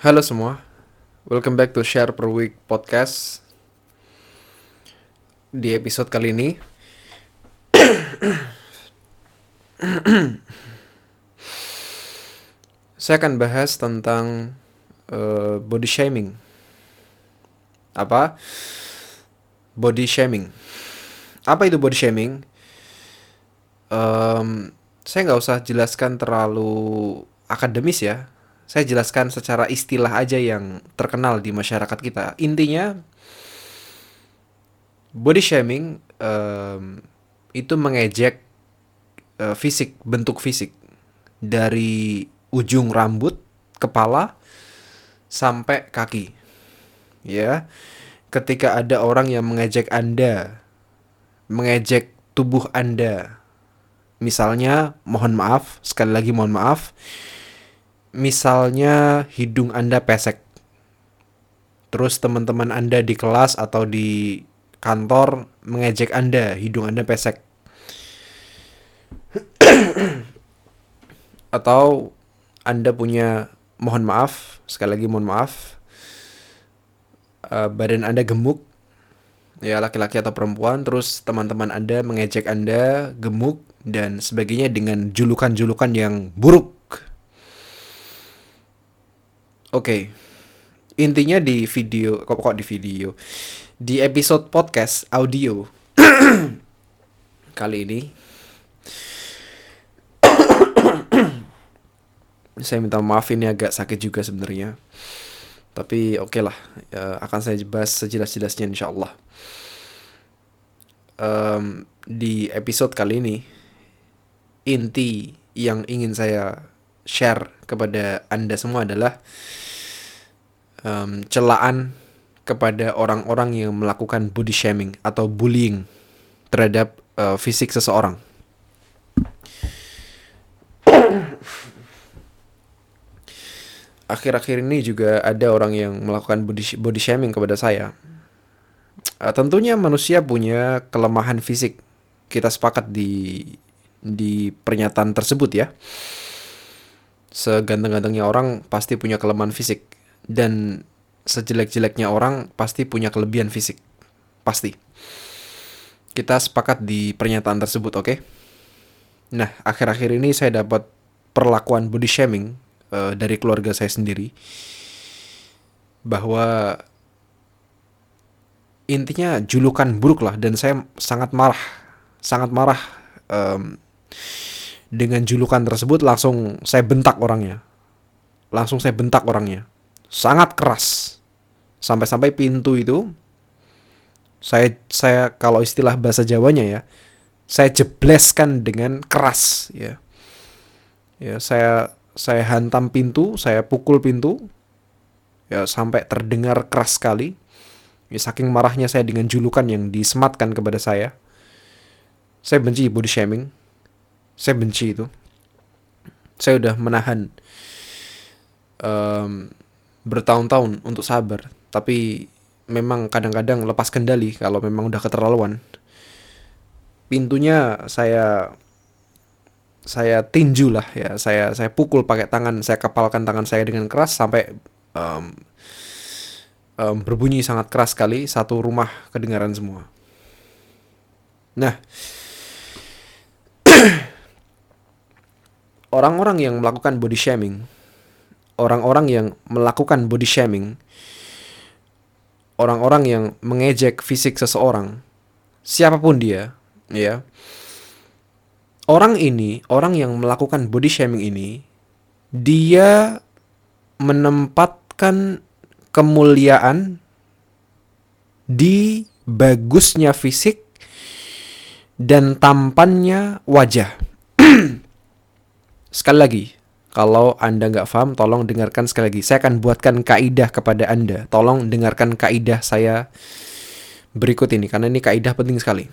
Halo semua, welcome back to Share Per Week Podcast. Di episode kali ini, saya akan bahas tentang uh, body shaming. Apa? Body shaming. Apa itu body shaming? Um, saya nggak usah jelaskan terlalu akademis ya. Saya jelaskan secara istilah aja yang terkenal di masyarakat kita. Intinya, body shaming um, itu mengejek uh, fisik, bentuk fisik dari ujung rambut, kepala sampai kaki. Ya. Ketika ada orang yang mengejek Anda, mengejek tubuh Anda. Misalnya, mohon maaf, sekali lagi mohon maaf. Misalnya hidung Anda pesek. Terus teman-teman Anda di kelas atau di kantor mengejek Anda, hidung Anda pesek. atau Anda punya mohon maaf, sekali lagi mohon maaf. Uh, badan Anda gemuk, ya laki-laki atau perempuan, terus teman-teman Anda mengejek Anda gemuk dan sebagainya dengan julukan-julukan yang buruk. Oke. Okay. Intinya di video kok kok di video. Di episode podcast audio kali ini saya minta maaf ini agak sakit juga sebenarnya. Tapi oke okay lah, ya, akan saya bahas sejelas-jelasnya insya Allah. Um, di episode kali ini, inti yang ingin saya share kepada Anda semua adalah um, celaan kepada orang-orang yang melakukan body shaming atau bullying terhadap uh, fisik seseorang. akhir-akhir ini juga ada orang yang melakukan body, body shaming kepada saya. Uh, tentunya manusia punya kelemahan fisik. Kita sepakat di di pernyataan tersebut ya. Seganteng-gantengnya orang pasti punya kelemahan fisik dan sejelek-jeleknya orang pasti punya kelebihan fisik. Pasti. Kita sepakat di pernyataan tersebut, oke? Okay? Nah, akhir-akhir ini saya dapat perlakuan body shaming uh, dari keluarga saya sendiri bahwa intinya julukan buruk lah dan saya sangat marah sangat marah um, dengan julukan tersebut langsung saya bentak orangnya langsung saya bentak orangnya sangat keras sampai-sampai pintu itu saya saya kalau istilah bahasa Jawanya ya saya jebleskan dengan keras ya ya saya saya hantam pintu, saya pukul pintu, ya sampai terdengar keras sekali. Ya, saking marahnya saya dengan julukan yang disematkan kepada saya. Saya benci body shaming. Saya benci itu. Saya udah menahan um, bertahun-tahun untuk sabar. Tapi memang kadang-kadang lepas kendali kalau memang udah keterlaluan. Pintunya saya saya tinju lah ya saya saya pukul pakai tangan saya kepalkan tangan saya dengan keras sampai um, um, berbunyi sangat keras sekali satu rumah kedengaran semua nah orang-orang yang melakukan body shaming. Orang-orang yang melakukan body shaming. Orang-orang yang mengejek fisik seseorang. Siapa pun dia ya. Orang ini, orang yang melakukan body shaming ini, dia menempatkan kemuliaan di bagusnya fisik dan tampannya wajah. sekali lagi, kalau Anda nggak paham, tolong dengarkan sekali lagi. Saya akan buatkan kaidah kepada Anda. Tolong dengarkan kaidah saya berikut ini, karena ini kaidah penting sekali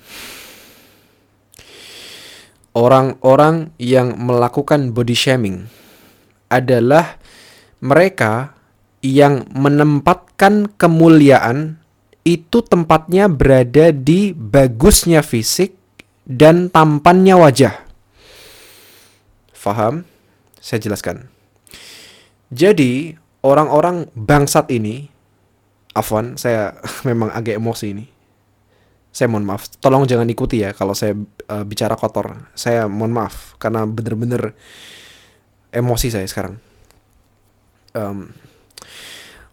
orang-orang yang melakukan body shaming adalah mereka yang menempatkan kemuliaan itu tempatnya berada di bagusnya fisik dan tampannya wajah. Faham? Saya jelaskan. Jadi, orang-orang bangsat ini, Afwan, saya memang agak emosi ini. Saya mohon maaf, tolong jangan ikuti ya kalau saya uh, bicara kotor. Saya mohon maaf karena bener-bener emosi saya sekarang. Um,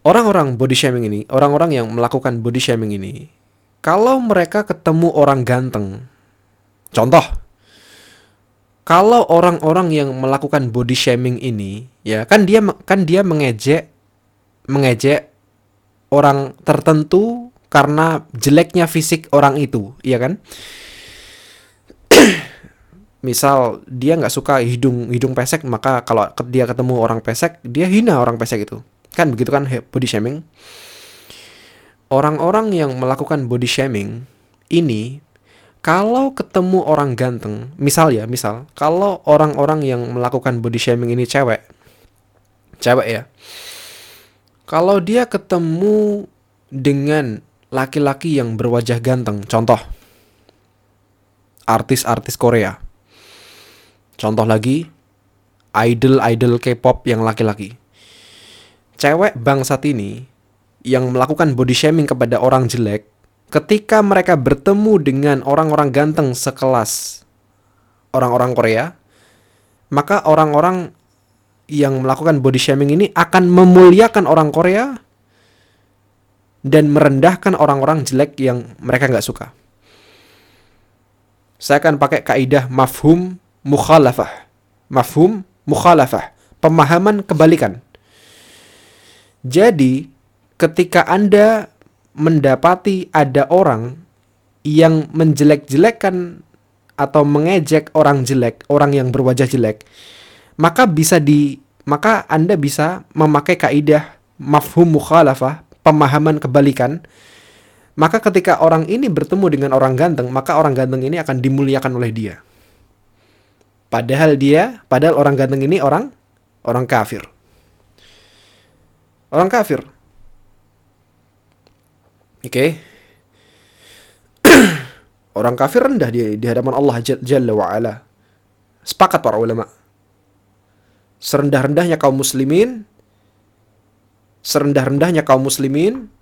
orang-orang body shaming ini, orang-orang yang melakukan body shaming ini, kalau mereka ketemu orang ganteng, contoh, kalau orang-orang yang melakukan body shaming ini, ya kan dia kan dia mengejek mengejek orang tertentu karena jeleknya fisik orang itu, iya kan? Misal dia nggak suka hidung hidung pesek, maka kalau dia ketemu orang pesek, dia hina orang pesek itu. Kan begitu kan body shaming? Orang-orang yang melakukan body shaming ini kalau ketemu orang ganteng, misal ya, misal, kalau orang-orang yang melakukan body shaming ini cewek, cewek ya, kalau dia ketemu dengan laki-laki yang berwajah ganteng, contoh, artis-artis Korea, contoh lagi, idol-idol K-pop yang laki-laki, cewek bangsat ini yang melakukan body shaming kepada orang jelek, ketika mereka bertemu dengan orang-orang ganteng sekelas orang-orang Korea, maka orang-orang yang melakukan body shaming ini akan memuliakan orang Korea dan merendahkan orang-orang jelek yang mereka nggak suka. Saya akan pakai kaidah mafhum mukhalafah. Mafhum mukhalafah. Pemahaman kebalikan. Jadi, ketika Anda mendapati ada orang yang menjelek-jelekan atau mengejek orang jelek, orang yang berwajah jelek, maka bisa di maka Anda bisa memakai kaidah mafhum mukhalafah, pemahaman kebalikan. Maka ketika orang ini bertemu dengan orang ganteng, maka orang ganteng ini akan dimuliakan oleh dia. Padahal dia, padahal orang ganteng ini orang orang kafir. Orang kafir. Oke. Okay. Orang kafir rendah di, di hadapan Allah Jalla wa ala. Sepakat para ulama. Serendah-rendahnya kaum muslimin, serendah-rendahnya kaum muslimin,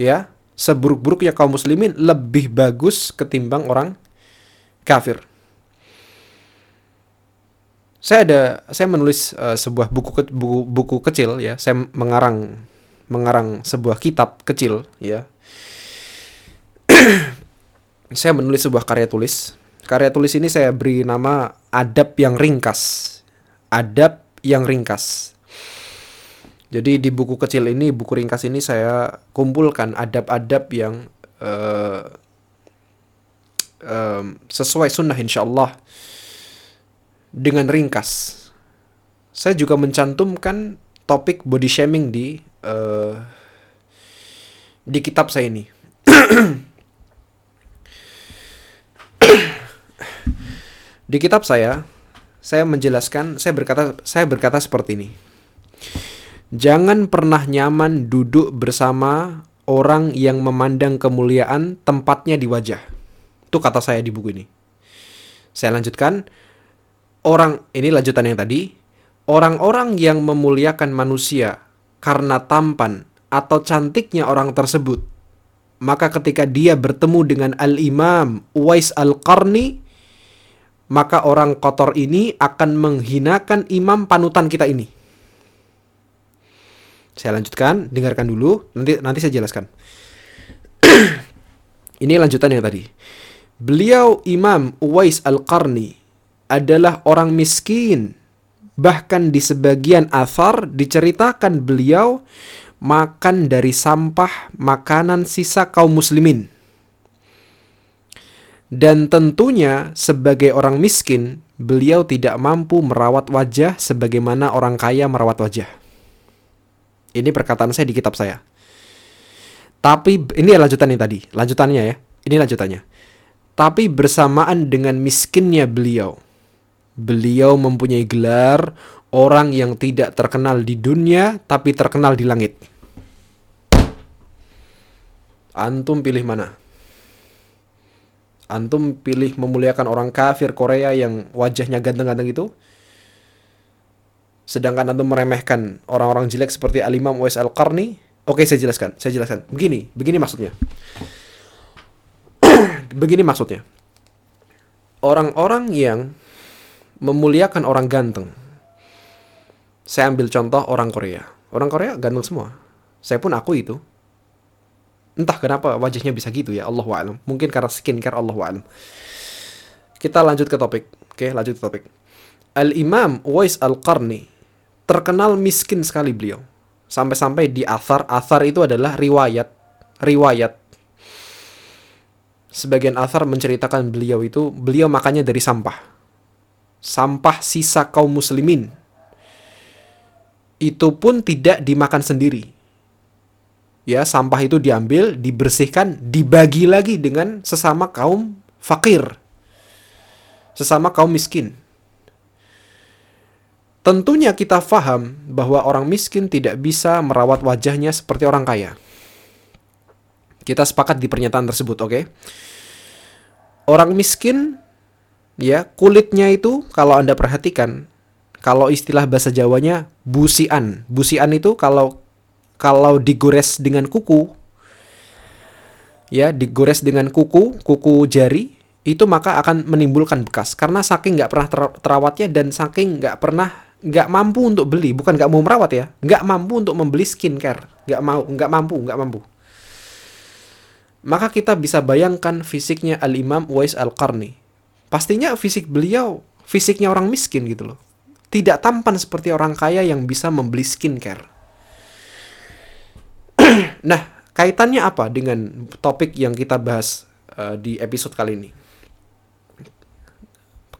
ya, seburuk-buruknya kaum muslimin lebih bagus ketimbang orang kafir. Saya ada saya menulis uh, sebuah buku buku buku kecil ya, saya mengarang mengarang sebuah kitab kecil ya. Saya menulis sebuah karya tulis. Karya tulis ini saya beri nama adab yang ringkas. Adab yang ringkas. Jadi di buku kecil ini buku ringkas ini saya kumpulkan adab-adab yang uh, uh, sesuai sunnah insya Allah dengan ringkas. Saya juga mencantumkan topik body shaming di uh, di kitab saya ini. di kitab saya, saya menjelaskan, saya berkata, saya berkata seperti ini. Jangan pernah nyaman duduk bersama orang yang memandang kemuliaan tempatnya di wajah. Itu kata saya di buku ini. Saya lanjutkan. Orang ini lanjutan yang tadi. Orang-orang yang memuliakan manusia karena tampan atau cantiknya orang tersebut, maka ketika dia bertemu dengan Al-Imam Uwais Al-Qarni, maka orang kotor ini akan menghinakan imam panutan kita ini. Saya lanjutkan, dengarkan dulu, nanti nanti saya jelaskan. ini lanjutan yang tadi. Beliau Imam Uwais Al-Qarni adalah orang miskin Bahkan di sebagian athar diceritakan beliau makan dari sampah makanan sisa kaum muslimin. Dan tentunya sebagai orang miskin, beliau tidak mampu merawat wajah sebagaimana orang kaya merawat wajah. Ini perkataan saya di kitab saya. Tapi ini lanjutan yang tadi, lanjutannya ya. Ini lanjutannya. Tapi bersamaan dengan miskinnya beliau, Beliau mempunyai gelar orang yang tidak terkenal di dunia tapi terkenal di langit. Antum pilih mana? Antum pilih memuliakan orang kafir Korea yang wajahnya ganteng-ganteng itu? sedangkan antum meremehkan orang-orang jelek seperti Al-Imam Uwais Al-Qarni, oke saya jelaskan, saya jelaskan. Begini, begini maksudnya. begini maksudnya. Orang-orang yang memuliakan orang ganteng. Saya ambil contoh orang Korea. Orang Korea ganteng semua. Saya pun aku itu. Entah kenapa wajahnya bisa gitu ya, Allah alam. Mungkin karena skincare Allah alam. Kita lanjut ke topik. Oke, lanjut ke topik. Al-Imam Uwais Al-Qarni terkenal miskin sekali beliau. Sampai-sampai di athar, athar itu adalah riwayat. Riwayat. Sebagian athar menceritakan beliau itu, beliau makannya dari sampah. Sampah sisa kaum muslimin. Itu pun tidak dimakan sendiri ya sampah itu diambil, dibersihkan, dibagi lagi dengan sesama kaum fakir. Sesama kaum miskin. Tentunya kita faham bahwa orang miskin tidak bisa merawat wajahnya seperti orang kaya. Kita sepakat di pernyataan tersebut, oke? Okay? Orang miskin ya, kulitnya itu kalau Anda perhatikan, kalau istilah bahasa Jawanya busian. Busian itu kalau kalau digores dengan kuku ya digores dengan kuku kuku jari itu maka akan menimbulkan bekas. Karena saking nggak pernah ter terawatnya dan saking nggak pernah nggak mampu untuk beli bukan nggak mau merawat ya nggak mampu untuk membeli skincare. Nggak mau nggak mampu nggak mampu. Maka kita bisa bayangkan fisiknya Al Imam Uwais Al Qarni pastinya fisik beliau fisiknya orang miskin gitu loh. Tidak tampan seperti orang kaya yang bisa membeli skincare. Nah, kaitannya apa dengan topik yang kita bahas uh, di episode kali ini?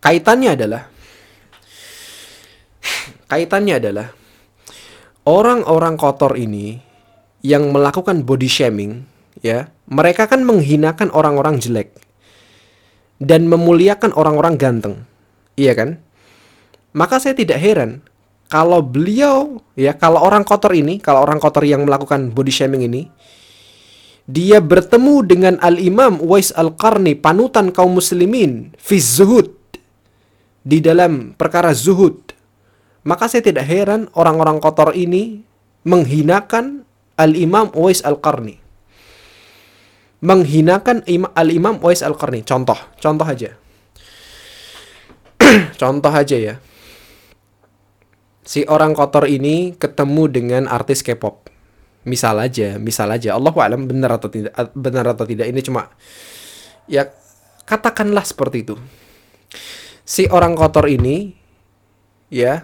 Kaitannya adalah kaitannya adalah orang-orang kotor ini yang melakukan body shaming, ya, mereka kan menghinakan orang-orang jelek dan memuliakan orang-orang ganteng. Iya kan? Maka saya tidak heran kalau beliau ya kalau orang kotor ini kalau orang kotor yang melakukan body shaming ini dia bertemu dengan Al-Imam Uwais Al-Qarni panutan kaum muslimin fi zuhud di dalam perkara zuhud maka saya tidak heran orang-orang kotor ini menghinakan Al-Imam Uwais Al-Qarni menghinakan Al-Imam Uwais Al-Qarni contoh contoh aja contoh aja ya si orang kotor ini ketemu dengan artis K-pop. Misal aja, misal aja. Allah alam benar atau tidak benar atau tidak ini cuma ya katakanlah seperti itu. Si orang kotor ini ya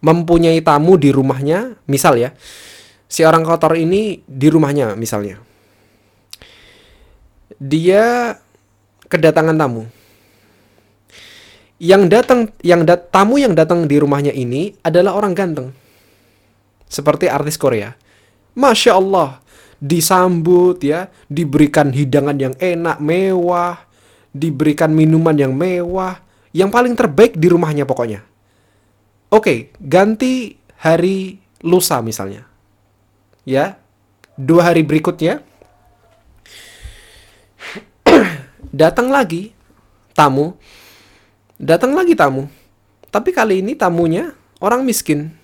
mempunyai tamu di rumahnya, misal ya. Si orang kotor ini di rumahnya misalnya. Dia kedatangan tamu. Yang datang yang dat, tamu yang datang di rumahnya ini adalah orang ganteng. Seperti artis Korea. Masya Allah disambut ya diberikan hidangan yang enak mewah diberikan minuman yang mewah yang paling terbaik di rumahnya pokoknya. Oke ganti hari lusa misalnya. Ya dua hari berikutnya datang lagi tamu Datang lagi tamu. Tapi kali ini tamunya orang miskin.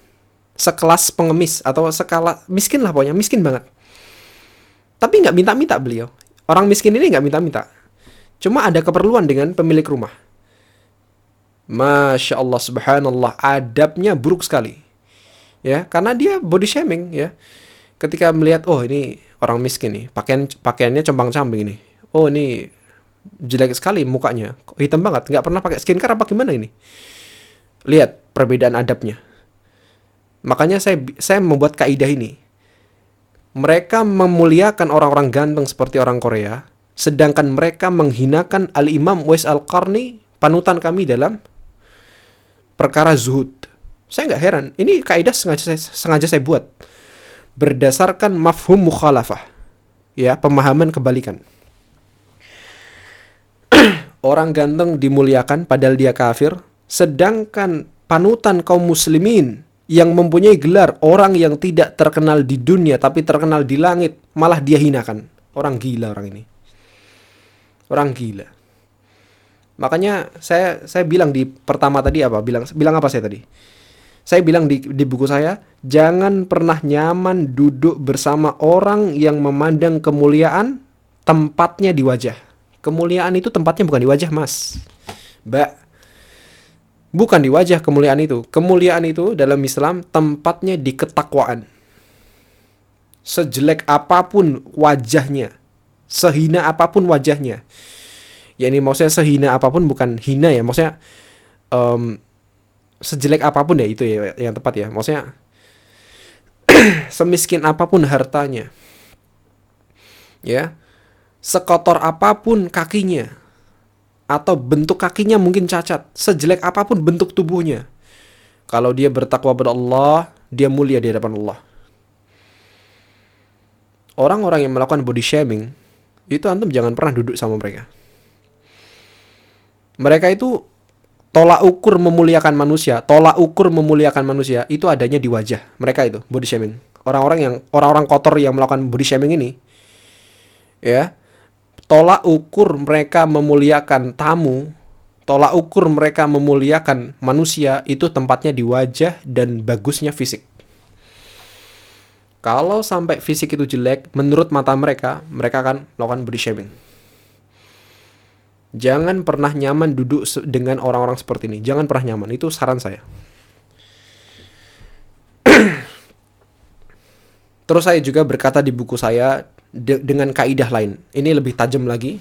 Sekelas pengemis atau skala miskin lah pokoknya, miskin banget. Tapi nggak minta-minta beliau. Orang miskin ini nggak minta-minta. Cuma ada keperluan dengan pemilik rumah. Masya Allah, subhanallah, adabnya buruk sekali. Ya, karena dia body shaming ya. Ketika melihat, oh ini orang miskin nih, pakaian pakaiannya compang-camping ini. Oh ini jelek sekali mukanya. Hitam banget? Nggak pernah pakai skincare apa gimana ini? Lihat perbedaan adabnya. Makanya saya saya membuat kaidah ini. Mereka memuliakan orang-orang ganteng seperti orang Korea sedangkan mereka menghinakan Al Imam Wais Al Qarni panutan kami dalam perkara zuhud. Saya nggak heran. Ini kaidah sengaja saya, sengaja saya buat berdasarkan mafhum mukhalafah ya pemahaman kebalikan orang ganteng dimuliakan padahal dia kafir, sedangkan panutan kaum muslimin yang mempunyai gelar orang yang tidak terkenal di dunia tapi terkenal di langit malah dia hinakan. Orang gila orang ini. Orang gila. Makanya saya saya bilang di pertama tadi apa? Bilang bilang apa saya tadi? Saya bilang di, di buku saya, jangan pernah nyaman duduk bersama orang yang memandang kemuliaan tempatnya di wajah. Kemuliaan itu tempatnya bukan di wajah, Mas. Mbak. Bukan di wajah kemuliaan itu. Kemuliaan itu dalam Islam tempatnya di ketakwaan. Sejelek apa pun wajahnya, sehina apa pun wajahnya. Ya ini maksudnya sehina apa pun bukan hina ya, maksudnya um, sejelek apa pun ya itu ya yang tepat ya. Maksudnya semiskin apa pun hartanya. Ya. Sekotor apa pun kakinya, atau bentuk kakinya mungkin cacat, sejelek apa pun bentuk tubuhnya. Kalau dia bertakwa kepada Allah, dia mulia di hadapan Allah. Orang-orang yang melakukan body shaming, itu antum jangan pernah duduk sama mereka. Mereka itu tolak ukur memuliakan manusia, tolak ukur memuliakan manusia itu adanya di wajah mereka itu body shaming. Orang-orang yang orang-orang kotor yang melakukan body shaming ini, ya, tolak ukur mereka memuliakan tamu, tolak ukur mereka memuliakan manusia itu tempatnya di wajah dan bagusnya fisik. Kalau sampai fisik itu jelek, menurut mata mereka, mereka akan melakukan body shaming. Jangan pernah nyaman duduk dengan orang-orang seperti ini. Jangan pernah nyaman. Itu saran saya. Terus saya juga berkata di buku saya de dengan kaidah lain. Ini lebih tajam lagi.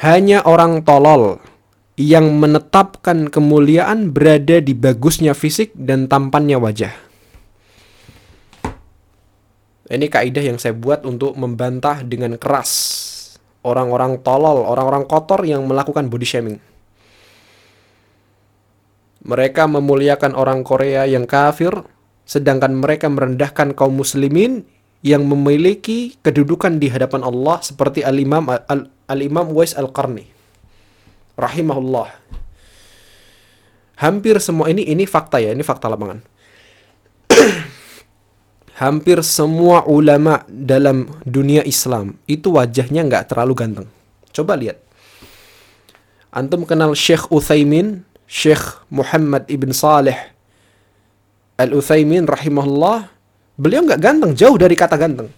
Hanya orang tolol yang menetapkan kemuliaan berada di bagusnya fisik dan tampannya wajah. Ini kaidah yang saya buat untuk membantah dengan keras orang-orang tolol, orang-orang kotor yang melakukan body shaming. Mereka memuliakan orang Korea yang kafir, sedangkan mereka merendahkan kaum muslimin yang memiliki kedudukan di hadapan Allah seperti Al-Imam Al-Imam Wais Al-Qarni rahimahullah. Hampir semua ini ini fakta ya, ini fakta lapangan. Hampir semua ulama dalam dunia Islam itu wajahnya nggak terlalu ganteng. Coba lihat. Antum kenal Syekh Uthaymin, Syekh Muhammad Ibn Saleh Al-Uthaymin rahimahullah Beliau nggak ganteng, jauh dari kata ganteng.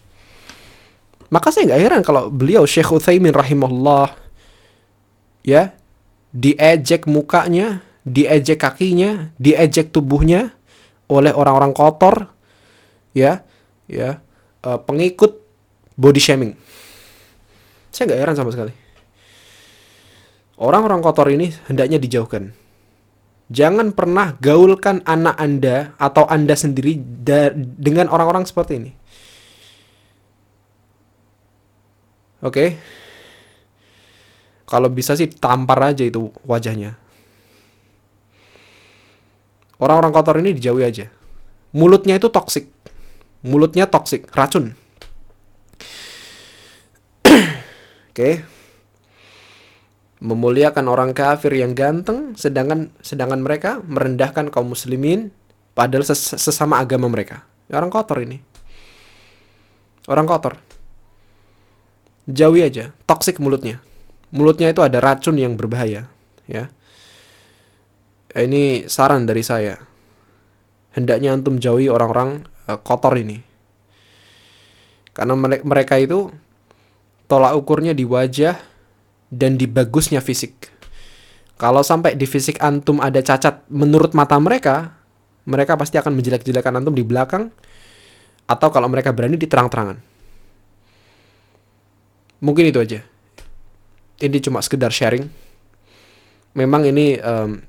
Maka saya nggak heran kalau beliau Syekh Utsaimin rahimahullah ya diejek mukanya, diejek kakinya, diejek tubuhnya oleh orang-orang kotor ya, ya, uh, pengikut body shaming. Saya nggak heran sama sekali. Orang-orang kotor ini hendaknya dijauhkan. Jangan pernah gaulkan anak Anda atau Anda sendiri dengan orang-orang seperti ini. Oke. Okay? Kalau bisa sih tampar aja itu wajahnya. Orang-orang kotor ini dijauhi aja. Mulutnya itu toksik. Mulutnya toksik, racun. Oke. okay memuliakan orang kafir yang ganteng sedangkan sedangkan mereka merendahkan kaum muslimin padahal ses sesama agama mereka. Orang kotor ini. Orang kotor. Jauhi aja toksik mulutnya. Mulutnya itu ada racun yang berbahaya ya. Ini saran dari saya. Hendaknya antum jauhi orang-orang uh, kotor ini. Karena mereka itu tolak ukurnya di wajah dan di bagusnya fisik. Kalau sampai di fisik antum ada cacat menurut mata mereka, mereka pasti akan menjelek-jelekan antum di belakang atau kalau mereka berani di terang-terangan. Mungkin itu aja. Ini cuma sekedar sharing. Memang ini um,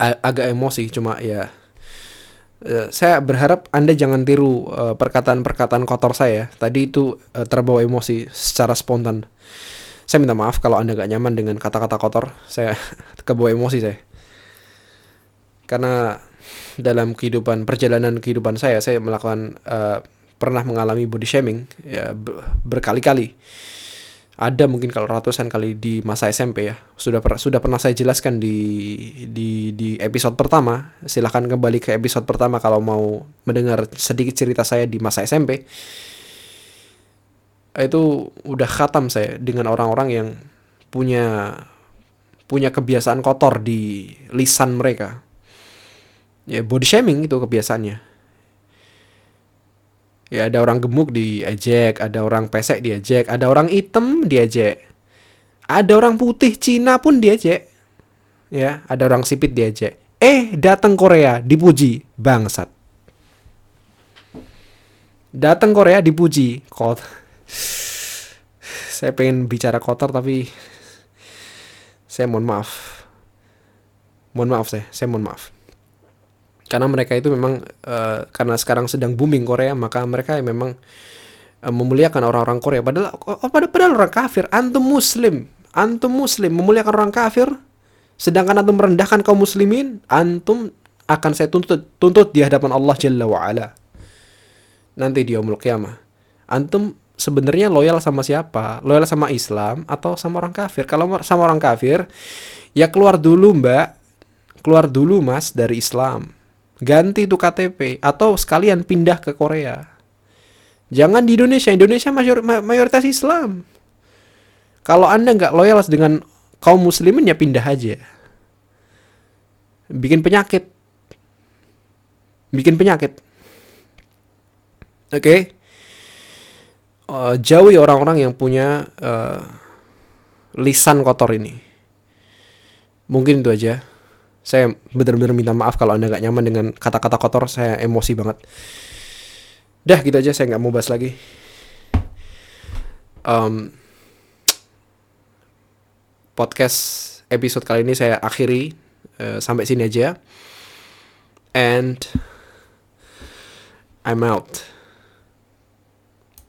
agak emosi cuma ya uh, saya berharap Anda jangan tiru eh, perkataan-perkataan kotor saya. Tadi itu uh, terbawa emosi secara spontan. Saya minta maaf kalau Anda gak nyaman dengan kata-kata kotor. Saya kebawa emosi saya. Karena dalam kehidupan perjalanan kehidupan saya, saya melakukan uh, pernah mengalami body shaming ya berkali-kali. Ada mungkin kalau ratusan kali di masa SMP ya. Sudah per, sudah pernah saya jelaskan di di di episode pertama. Silahkan kembali ke episode pertama kalau mau mendengar sedikit cerita saya di masa SMP itu udah khatam saya dengan orang-orang yang punya punya kebiasaan kotor di lisan mereka. ya body shaming itu kebiasaannya. Ya ada orang gemuk diejek ada orang pesek diejek ada orang hitam diejek ada orang putih Cina pun diejek. Ya ada orang sipit diejek. Eh datang Korea dipuji bangsat. Datang Korea dipuji kot saya pengen bicara kotor tapi saya mohon maaf. Mohon maaf saya saya mohon maaf. Karena mereka itu memang uh, karena sekarang sedang booming Korea maka mereka memang uh, memuliakan orang-orang Korea. Padahal oh, padahal, padahal orang kafir antum muslim antum muslim memuliakan orang kafir sedangkan antum merendahkan kaum muslimin antum akan saya tuntut tuntut di hadapan Allah Jalla wa ala nanti di yaumul qiyamah. Antum sebenarnya loyal sama siapa loyal sama Islam atau sama orang kafir kalau sama orang kafir ya keluar dulu mbak keluar dulu mas dari Islam ganti itu KTP atau sekalian pindah ke Korea. Jangan di Indonesia, Indonesia mayor, mayoritas Islam. Kalau Anda nggak loyal dengan kaum muslimin ya pindah aja. Bikin penyakit. Bikin penyakit. Oke. Okay? Uh, jauhi orang-orang yang punya uh, lisan kotor ini. Mungkin itu aja. Saya benar-benar minta maaf kalau anda nggak nyaman dengan kata-kata kotor. Saya emosi banget. Dah gitu aja. Saya nggak mau bahas lagi. Um, podcast episode kali ini saya akhiri uh, sampai sini aja. And I'm out